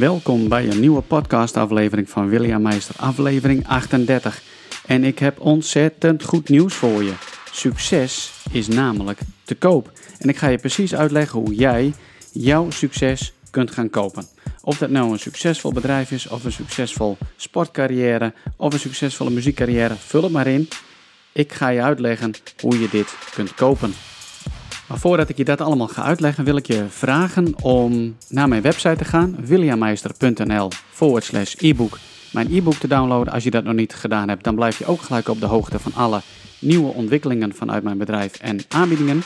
Welkom bij een nieuwe podcastaflevering van William Meister, aflevering 38. En ik heb ontzettend goed nieuws voor je. Succes is namelijk te koop. En ik ga je precies uitleggen hoe jij jouw succes kunt gaan kopen. Of dat nou een succesvol bedrijf is, of een succesvol sportcarrière, of een succesvolle muziekcarrière, vul het maar in. Ik ga je uitleggen hoe je dit kunt kopen. Maar voordat ik je dat allemaal ga uitleggen, wil ik je vragen om naar mijn website te gaan, williammeister.nl slash e-book. Mijn e-book te downloaden. Als je dat nog niet gedaan hebt, dan blijf je ook gelijk op de hoogte van alle nieuwe ontwikkelingen vanuit mijn bedrijf en aanbiedingen.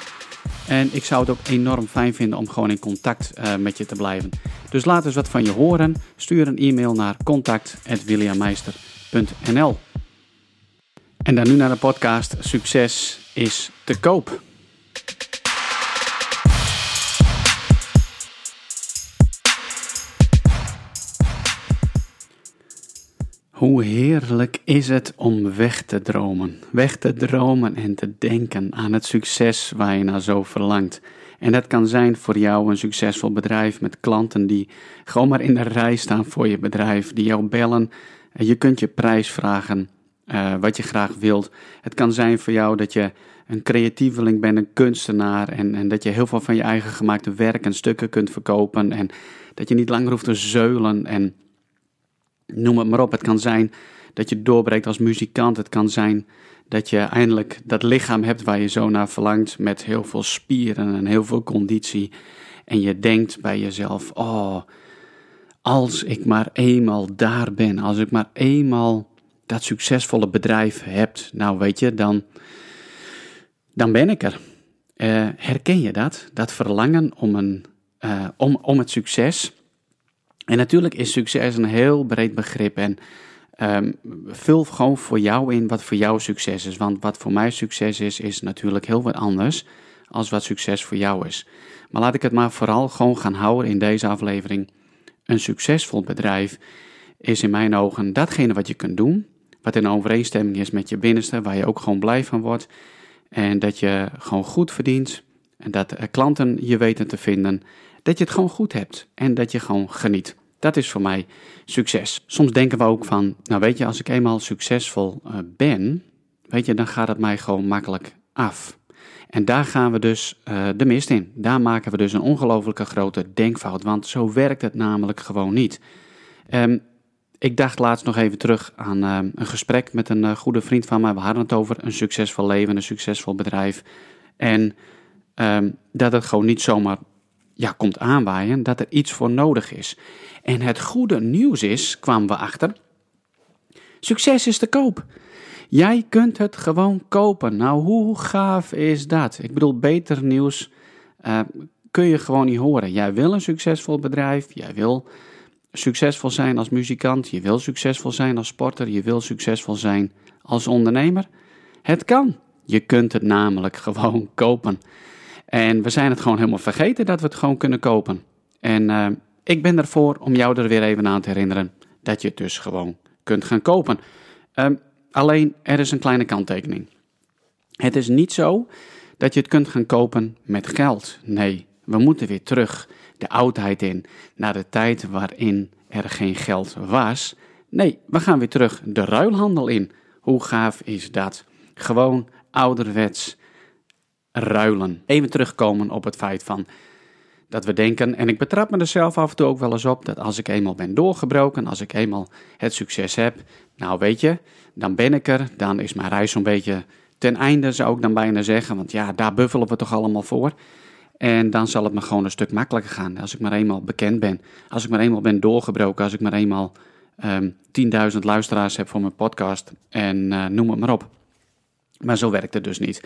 En ik zou het ook enorm fijn vinden om gewoon in contact uh, met je te blijven. Dus laat eens wat van je horen. Stuur een e-mail naar contact.williammeister.nl En dan nu naar de podcast Succes is te koop. Hoe heerlijk is het om weg te dromen. Weg te dromen en te denken aan het succes waar je naar zo verlangt. En dat kan zijn voor jou een succesvol bedrijf met klanten die gewoon maar in de rij staan voor je bedrijf, die jou bellen. Je kunt je prijs vragen, uh, wat je graag wilt. Het kan zijn voor jou dat je een creatieveling bent, een kunstenaar en, en dat je heel veel van je eigen gemaakte werk en stukken kunt verkopen en dat je niet langer hoeft te zeulen en noem het maar op. Het kan zijn dat je doorbreekt als muzikant. Het kan zijn dat je eindelijk dat lichaam hebt waar je zo naar verlangt. Met heel veel spieren en heel veel conditie. En je denkt bij jezelf: Oh, als ik maar eenmaal daar ben. Als ik maar eenmaal dat succesvolle bedrijf heb. Nou, weet je, dan, dan ben ik er. Uh, herken je dat? Dat verlangen om, een, uh, om, om het succes. En natuurlijk is succes een heel breed begrip en um, vul gewoon voor jou in wat voor jou succes is. Want wat voor mij succes is, is natuurlijk heel wat anders als wat succes voor jou is. Maar laat ik het maar vooral gewoon gaan houden in deze aflevering. Een succesvol bedrijf is in mijn ogen datgene wat je kunt doen, wat in overeenstemming is met je binnenste, waar je ook gewoon blij van wordt. En dat je gewoon goed verdient en dat klanten je weten te vinden dat je het gewoon goed hebt en dat je gewoon geniet. Dat is voor mij succes. Soms denken we ook van, nou weet je, als ik eenmaal succesvol uh, ben, weet je, dan gaat het mij gewoon makkelijk af. En daar gaan we dus uh, de mist in. Daar maken we dus een ongelofelijke grote denkfout, want zo werkt het namelijk gewoon niet. Um, ik dacht laatst nog even terug aan uh, een gesprek met een goede vriend van mij. We hadden het over een succesvol leven, een succesvol bedrijf. En um, dat het gewoon niet zomaar ja, komt aanwaaien dat er iets voor nodig is. En het goede nieuws is, kwamen we achter, succes is te koop. Jij kunt het gewoon kopen. Nou, hoe gaaf is dat? Ik bedoel, beter nieuws uh, kun je gewoon niet horen. Jij wil een succesvol bedrijf, jij wil succesvol zijn als muzikant, je wil succesvol zijn als sporter, je wil succesvol zijn als ondernemer. Het kan. Je kunt het namelijk gewoon kopen. En we zijn het gewoon helemaal vergeten dat we het gewoon kunnen kopen. En uh, ik ben ervoor om jou er weer even aan te herinneren dat je het dus gewoon kunt gaan kopen. Um, alleen er is een kleine kanttekening. Het is niet zo dat je het kunt gaan kopen met geld. Nee, we moeten weer terug de oudheid in, naar de tijd waarin er geen geld was. Nee, we gaan weer terug de ruilhandel in. Hoe gaaf is dat? Gewoon ouderwets ruilen. Even terugkomen op het feit van dat we denken, en ik betrap me er zelf af en toe ook wel eens op, dat als ik eenmaal ben doorgebroken, als ik eenmaal het succes heb, nou weet je, dan ben ik er, dan is mijn reis zo'n beetje ten einde, zou ik dan bijna zeggen, want ja, daar buffelen we toch allemaal voor. En dan zal het me gewoon een stuk makkelijker gaan als ik maar eenmaal bekend ben. Als ik maar eenmaal ben doorgebroken, als ik maar eenmaal um, ehm, 10.000 luisteraars heb voor mijn podcast en uh, noem het maar op. Maar zo werkt het dus niet.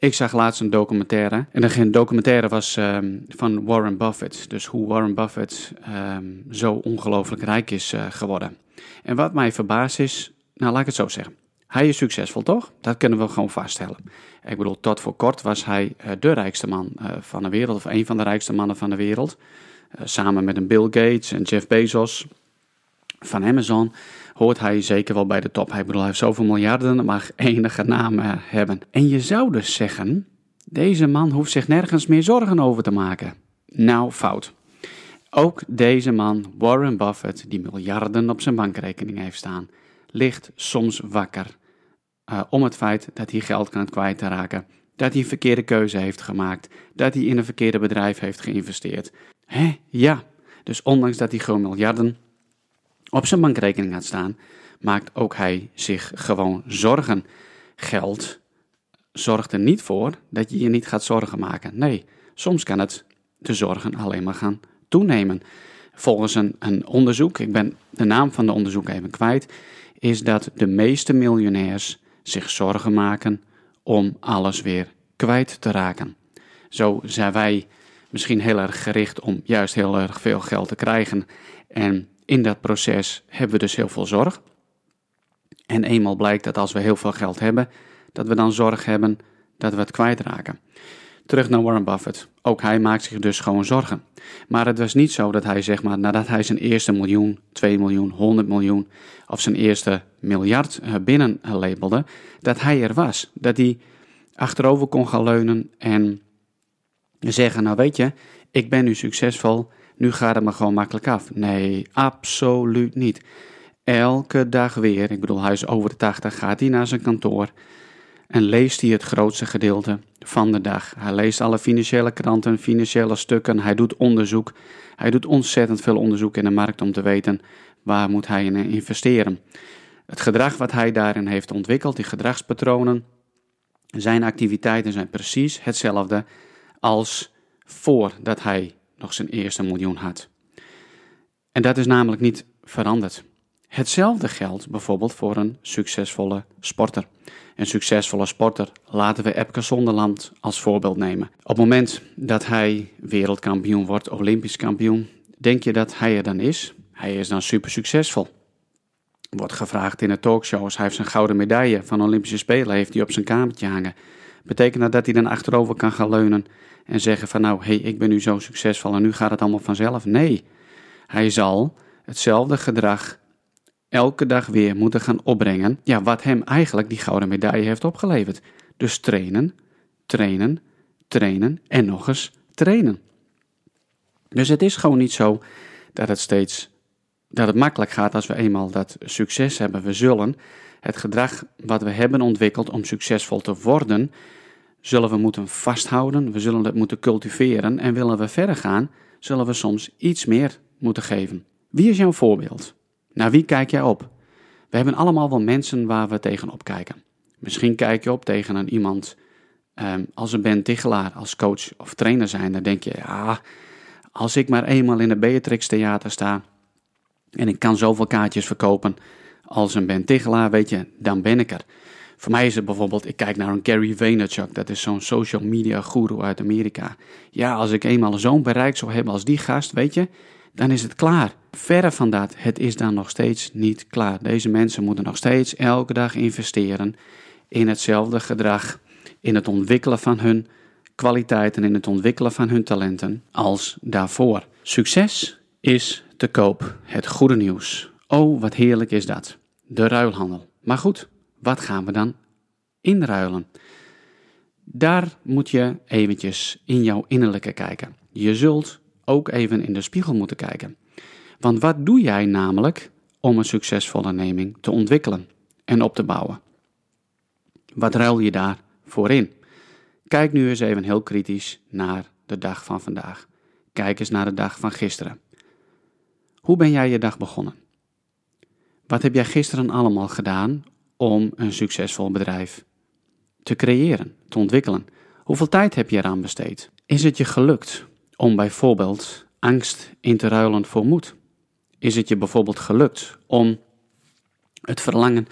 Ik zag laatst een documentaire. En de documentaire was um, van Warren Buffett. Dus hoe Warren Buffett um, zo ongelooflijk rijk is uh, geworden. En wat mij verbaast is, nou laat ik het zo zeggen. Hij is succesvol, toch? Dat kunnen we gewoon vaststellen. Ik bedoel, tot voor kort was hij uh, de rijkste man uh, van de wereld, of een van de rijkste mannen van de wereld. samen met een Bill Gates en Jeff Bezos van Amazon hoort hij zeker wel bij de top. Hij bedoel, hij heeft zoveel miljarden, dat mag enige naam eh, hebben. En je zou dus zeggen, deze man hoeft zich nergens meer zorgen over te maken. Nou, fout. Ook deze man, Warren Buffett, die miljarden op zijn bankrekening heeft staan, ligt soms wakker uh, om het feit dat hij geld kan kwijtraken, dat hij een verkeerde keuze heeft gemaakt, dat hij in een verkeerde bedrijf heeft geïnvesteerd. Hé, ja. Dus ondanks dat hij gewoon miljarden op zijn bankrekening had staan, maakt ook hij zich gewoon zorgen. Geld zorgt er niet voor dat je je niet gaat zorgen maken. Nee, soms kan het de zorgen alleen maar gaan toenemen. Volgens een, een onderzoek, ik ben de naam van de onderzoek even kwijt, is dat de meeste miljonairs zich zorgen maken om alles weer kwijt te raken. Zo zijn wij misschien heel erg gericht om juist heel erg veel geld te krijgen. En in dat proces hebben we dus heel veel zorg. En eenmaal blijkt dat als we heel veel geld hebben, dat we dan zorg hebben dat we het kwijtraken. Terug naar Warren Buffett. Ook hij maakt zich dus gewoon zorgen. Maar het was niet zo dat hij, zeg maar, nadat hij zijn eerste miljoen, 2 miljoen, 100 miljoen of zijn eerste miljard eh, binnenlabelde, dat hij er was. Dat hij achterover kon gaan leunen en zeggen: Nou, weet je, ik ben nu succesvol, nu gaat het me gewoon makkelijk af. Nee, absoluut niet. Elke dag weer, ik bedoel, hij is over de 80, gaat hij naar zijn kantoor en leest hij het grootste gedeelte van de dag. Hij leest alle financiële kranten, financiële stukken, hij doet onderzoek. Hij doet ontzettend veel onderzoek in de markt om te weten waar moet hij in investeren. Het gedrag wat hij daarin heeft ontwikkeld, die gedragspatronen, zijn activiteiten zijn precies hetzelfde als voordat hij nog zijn eerste miljoen had. En dat is namelijk niet veranderd. Hetzelfde geldt bijvoorbeeld voor een succesvolle sporter. Een succesvolle sporter, laten we Epke Zonderland als voorbeeld nemen. Op het moment dat hij wereldkampioen wordt, olympisch kampioen, denk je dat hij er dan is? Hij is dan super succesvol. Wordt gevraagd in de talkshows, hij heeft zijn gouden medaille van Olympische Spelen heeft hij op zijn kamertje hangen. Betekent dat dat hij dan achterover kan gaan leunen en zeggen van nou, hé, hey, ik ben nu zo succesvol en nu gaat het allemaal vanzelf? Nee, hij zal hetzelfde gedrag elke dag weer moeten gaan opbrengen, ja, wat hem eigenlijk die gouden medaille heeft opgeleverd. Dus trainen, trainen, trainen en nog eens trainen. Dus het is gewoon niet zo dat het steeds dat het makkelijk gaat als we eenmaal dat succes hebben. We zullen het gedrag wat we hebben ontwikkeld om succesvol te worden, zullen we moeten vasthouden, we zullen het moeten cultiveren en willen we verder gaan, zullen we soms iets meer moeten geven. Wie is jouw voorbeeld? Naar wie kijk jij op? We hebben allemaal wel mensen waar we tegenop kijken. Misschien kijk je op tegen een iemand um, als een Ben Tichelaar, als coach of trainer zijn. Dan denk je, ja, als ik maar eenmaal in het Beatrix Theater sta en ik kan zoveel kaartjes verkopen als een Ben Tichelaar, weet je, dan ben ik er. Voor mij is het bijvoorbeeld, ik kijk naar een Gary Vaynerchuk, dat is zo'n social media guru uit Amerika. Ja, als ik eenmaal zo'n bereik zou hebben als die gast, weet je, dan is het klaar. Verre van dat, het is dan nog steeds niet klaar. Deze mensen moeten nog steeds elke dag investeren in hetzelfde gedrag, in het ontwikkelen van hun kwaliteiten, in het ontwikkelen van hun talenten als daarvoor. Succes is te koop, het goede nieuws. Oh, wat heerlijk is dat. De ruilhandel. Maar goed, wat gaan we dan inruilen? Daar moet je eventjes in jouw innerlijke kijken. Je zult ook even in de spiegel moeten kijken. Want wat doe jij namelijk om een succesvolle onderneming te ontwikkelen en op te bouwen? Wat ruil je daarvoor in? Kijk nu eens even heel kritisch naar de dag van vandaag. Kijk eens naar de dag van gisteren. Hoe ben jij je dag begonnen? Wat heb jij gisteren allemaal gedaan om een succesvol bedrijf te creëren, te ontwikkelen? Hoeveel tijd heb je eraan besteed? Is het je gelukt om bijvoorbeeld angst in te ruilen voor moed? Is het je bijvoorbeeld gelukt om het verlangen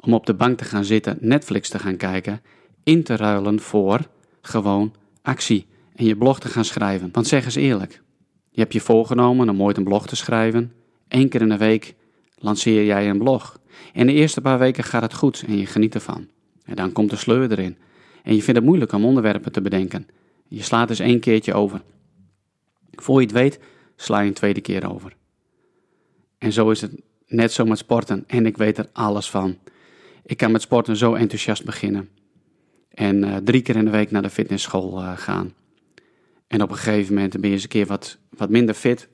om op de bank te gaan zitten, Netflix te gaan kijken, in te ruilen voor gewoon actie en je blog te gaan schrijven? Want zeg eens eerlijk, je hebt je voorgenomen om ooit een blog te schrijven. Eén keer in de week lanceer jij een blog. En de eerste paar weken gaat het goed en je geniet ervan. En dan komt de sleur erin. En je vindt het moeilijk om onderwerpen te bedenken. Je slaat eens één keertje over. Voor je het weet, sla je een tweede keer over. En zo is het net zo met sporten. En ik weet er alles van. Ik kan met sporten zo enthousiast beginnen. En uh, drie keer in de week naar de fitnessschool uh, gaan. En op een gegeven moment ben je eens een keer wat, wat minder fit.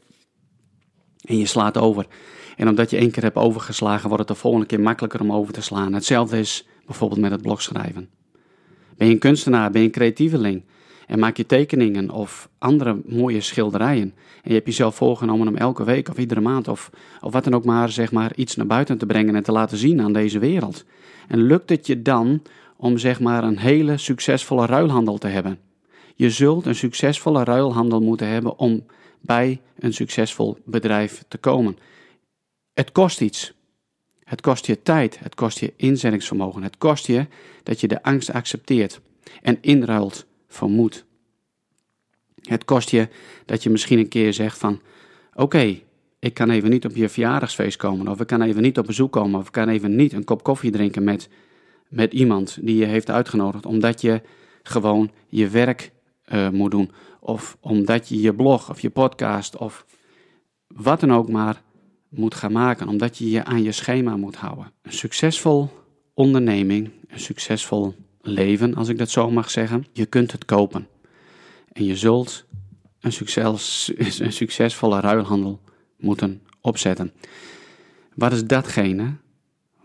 En je slaat over. En omdat je één keer hebt overgeslagen, wordt het de volgende keer makkelijker om over te slaan. Hetzelfde is bijvoorbeeld met het blogschrijven. Ben je een kunstenaar, ben je een creatieveling en maak je tekeningen of andere mooie schilderijen. En je hebt jezelf voorgenomen om elke week of iedere maand of, of wat dan ook maar, zeg maar iets naar buiten te brengen en te laten zien aan deze wereld. En lukt het je dan om zeg maar een hele succesvolle ruilhandel te hebben? Je zult een succesvolle ruilhandel moeten hebben om bij een succesvol bedrijf te komen. Het kost iets. Het kost je tijd, het kost je inzettingsvermogen, het kost je dat je de angst accepteert en inruilt voor moed. Het kost je dat je misschien een keer zegt van, oké, ik kan even niet op je verjaardagsfeest komen, of ik kan even niet op bezoek komen, of ik kan even niet een kop koffie drinken met, met iemand die je heeft uitgenodigd, omdat je gewoon je werk uh, moet doen, of omdat je je blog of je podcast of wat dan ook maar moet gaan maken, omdat je je aan je schema moet houden. Een succesvol onderneming, een succesvol leven, als ik dat zo mag zeggen, je kunt het kopen. En je zult een, succes, een succesvolle ruilhandel moeten opzetten. Wat is datgene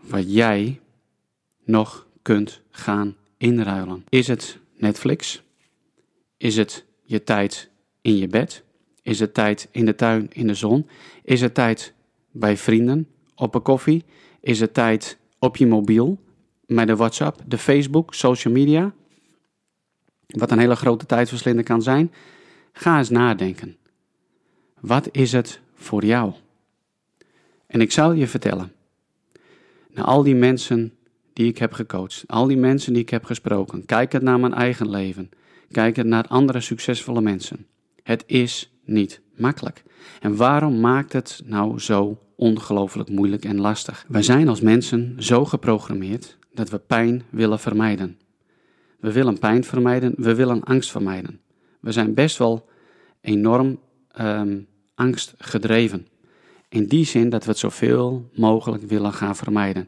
wat jij nog kunt gaan inruilen? Is het Netflix? Is het je tijd in je bed? Is het tijd in de tuin in de zon? Is het tijd bij vrienden op een koffie? Is het tijd op je mobiel met de WhatsApp, de Facebook, social media? Wat een hele grote tijdverslinder kan zijn. Ga eens nadenken. Wat is het voor jou? En ik zal je vertellen. Naar al die mensen die ik heb gecoacht, al die mensen die ik heb gesproken, kijk het naar mijn eigen leven, kijk het naar andere succesvolle mensen. Het is niet makkelijk. En waarom maakt het nou zo ongelooflijk moeilijk en lastig? Wij zijn als mensen zo geprogrammeerd dat we pijn willen vermijden. We willen pijn vermijden, we willen angst vermijden. We zijn best wel enorm um, angstgedreven. In die zin dat we het zoveel mogelijk willen gaan vermijden.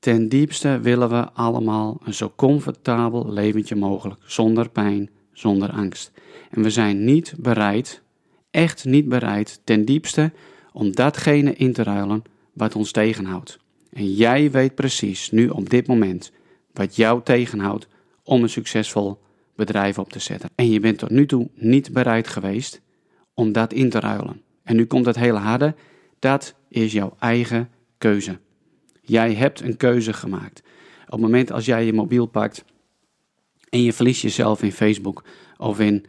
Ten diepste willen we allemaal een zo comfortabel leventje mogelijk, zonder pijn, zonder angst. En we zijn niet bereid, echt niet bereid, ten diepste, om datgene in te ruilen wat ons tegenhoudt. En jij weet precies nu op dit moment wat jou tegenhoudt om een succesvol bedrijf op te zetten. En je bent tot nu toe niet bereid geweest om dat in te ruilen. En nu komt het hele harde. Dat is jouw eigen keuze. Jij hebt een keuze gemaakt. Op het moment als jij je mobiel pakt en je verliest jezelf in Facebook of in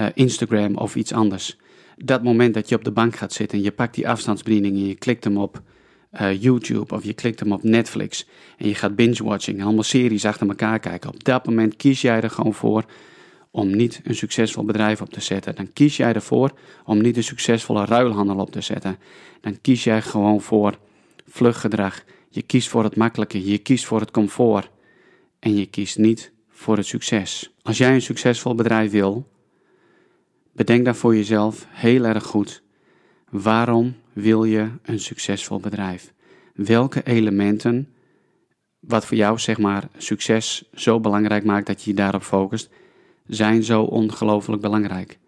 uh, Instagram of iets anders. Dat moment dat je op de bank gaat zitten en je pakt die afstandsbediening en je klikt hem op uh, YouTube of je klikt hem op Netflix en je gaat binge-watching en allemaal series achter elkaar kijken. Op dat moment kies jij er gewoon voor om niet een succesvol bedrijf op te zetten. Dan kies jij ervoor om niet een succesvolle ruilhandel op te zetten. Dan kies jij gewoon voor vluggedrag. Je kiest voor het makkelijke, je kiest voor het comfort en je kiest niet voor het succes. Als jij een succesvol bedrijf wil, bedenk dan voor jezelf heel erg goed Waarom wil je een succesvol bedrijf? Welke elementen, wat voor jou zeg maar succes zo belangrijk maakt dat je je daarop focust, zijn zo ongelooflijk belangrijk?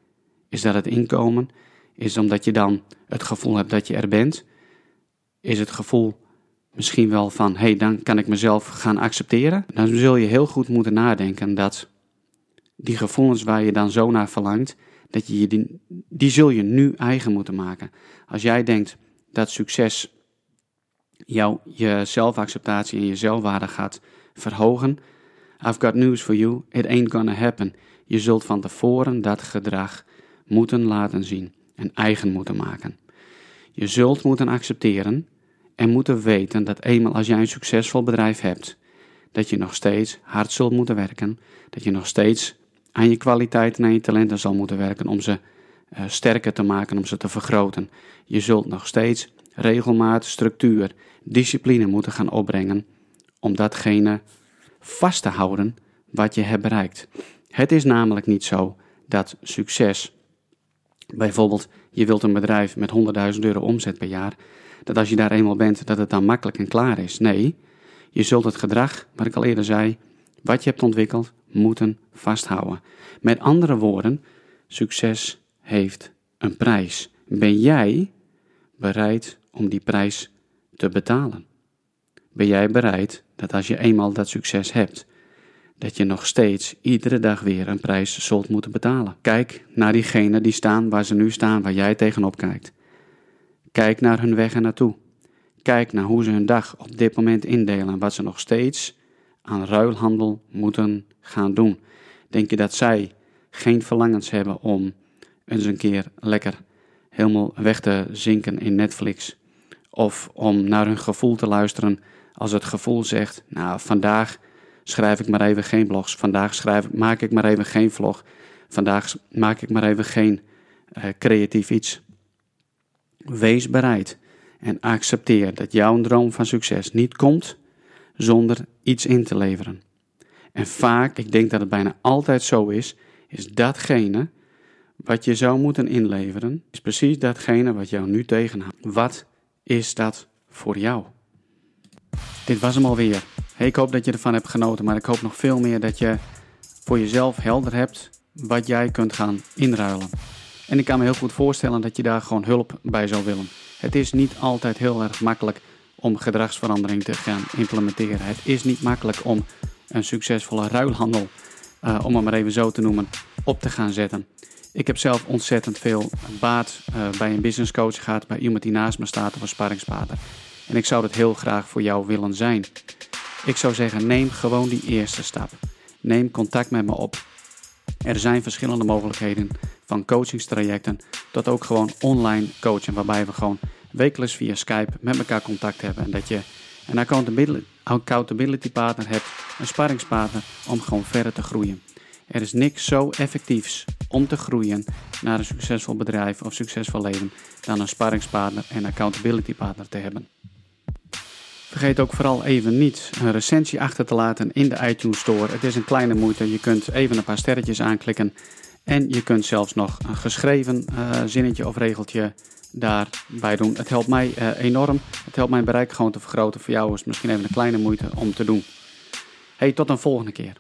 Is dat het inkomen? Is het omdat je dan het gevoel hebt dat je er bent? Is het gevoel misschien wel van, hé, hey, dan kan ik mezelf gaan accepteren? Dan zul je heel goed moeten nadenken dat die gevoelens waar je dan zo naar verlangt, dat die, die zul je nu eigen moeten maken. Als jij denkt dat succes jouw je zelfacceptatie en je zelfwaarde gaat verhogen, I've got news for you, it ain't gonna happen. Je zult van tevoren dat gedrag moeten laten zien en eigen moeten maken. Je zult moeten accepteren en moeten weten dat eenmaal als jij een succesvol bedrijf hebt, dat je nog steeds hard zult moeten werken, dat je nog steeds aan je kwaliteiten en je talenten zal moeten werken om ze uh, sterker te maken, om ze te vergroten. Je zult nog steeds regelmaat, structuur, discipline moeten gaan opbrengen om datgene vast te houden wat je hebt bereikt. Het is namelijk niet zo dat succes, bijvoorbeeld je wilt een bedrijf met 100.000 euro omzet per jaar, dat als je daar eenmaal bent, dat het dan makkelijk en klaar is. Nee, je zult het gedrag, wat ik al eerder zei, wat je hebt ontwikkeld, moeten vasthouden. Met andere woorden, succes heeft een prijs. Ben jij bereid om die prijs te betalen? Ben jij bereid dat als je eenmaal dat succes hebt, dat je nog steeds iedere dag weer een prijs zult moeten betalen? Kijk naar diegenen die staan waar ze nu staan, waar jij tegenop kijkt. Kijk naar hun weg ernaartoe. Kijk naar hoe ze hun dag op dit moment indelen en wat ze nog steeds aan ruilhandel moeten gaan doen. Denk je dat zij geen verlangens hebben om eens een keer lekker helemaal weg te zinken in Netflix? Of om naar hun gevoel te luisteren als het gevoel zegt: Nou, vandaag schrijf ik maar even geen blogs. Vandaag schrijf, maak ik maar even geen vlog. Vandaag maak ik maar even geen uh, creatief iets. Wees bereid en accepteer dat jouw droom van succes niet komt zonder iets in te leveren. En vaak, ik denk dat het bijna altijd zo is, is datgene wat je zou moeten inleveren, is precies datgene wat jou nu tegenhoudt. Wat is dat voor jou? Dit was hem alweer. Ik hoop dat je ervan hebt genoten, maar ik hoop nog veel meer dat je voor jezelf helder hebt wat jij kunt gaan inruilen. En ik kan me heel goed voorstellen dat je daar gewoon hulp bij zou willen. Het is niet altijd heel erg makkelijk om gedragsverandering te gaan implementeren. Het is niet makkelijk om een succesvolle ruilhandel, uh, om het maar even zo te noemen, op te gaan zetten. Ik heb zelf ontzettend veel baat uh, bij een business coach gehad, bij iemand die naast me staat of een sparringspartner. En ik zou dat heel graag voor jou willen zijn. Ik zou zeggen, neem gewoon die eerste stap. Neem contact met me op. Er zijn verschillende mogelijkheden, van coachingstrajecten tot ook gewoon online coachen, waarbij we gewoon wekelijks via Skype met elkaar contact hebben en dat je een accountability, partner hebt, een sparringspartner om gewoon verder te groeien. Er is niks zo effectiefs om te groeien naar een succesvol bedrijf of succesvol leven dan een sparringspartner en accountability partner te hebben. Vergeet ook vooral even niet een recensie achter te laten in de iTunes Store. Het is een kleine moeite. Je kunt even een paar sterretjes aanklikken. En je kunt zelfs nog een geschreven uh, zinnetje of regeltje daarbij doen. Het helpt mij uh, enorm. Het helpt mijn bereik gewoon te vergroten. Voor jou is misschien even een kleine moeite om te doen. Hey, tot een volgende keer.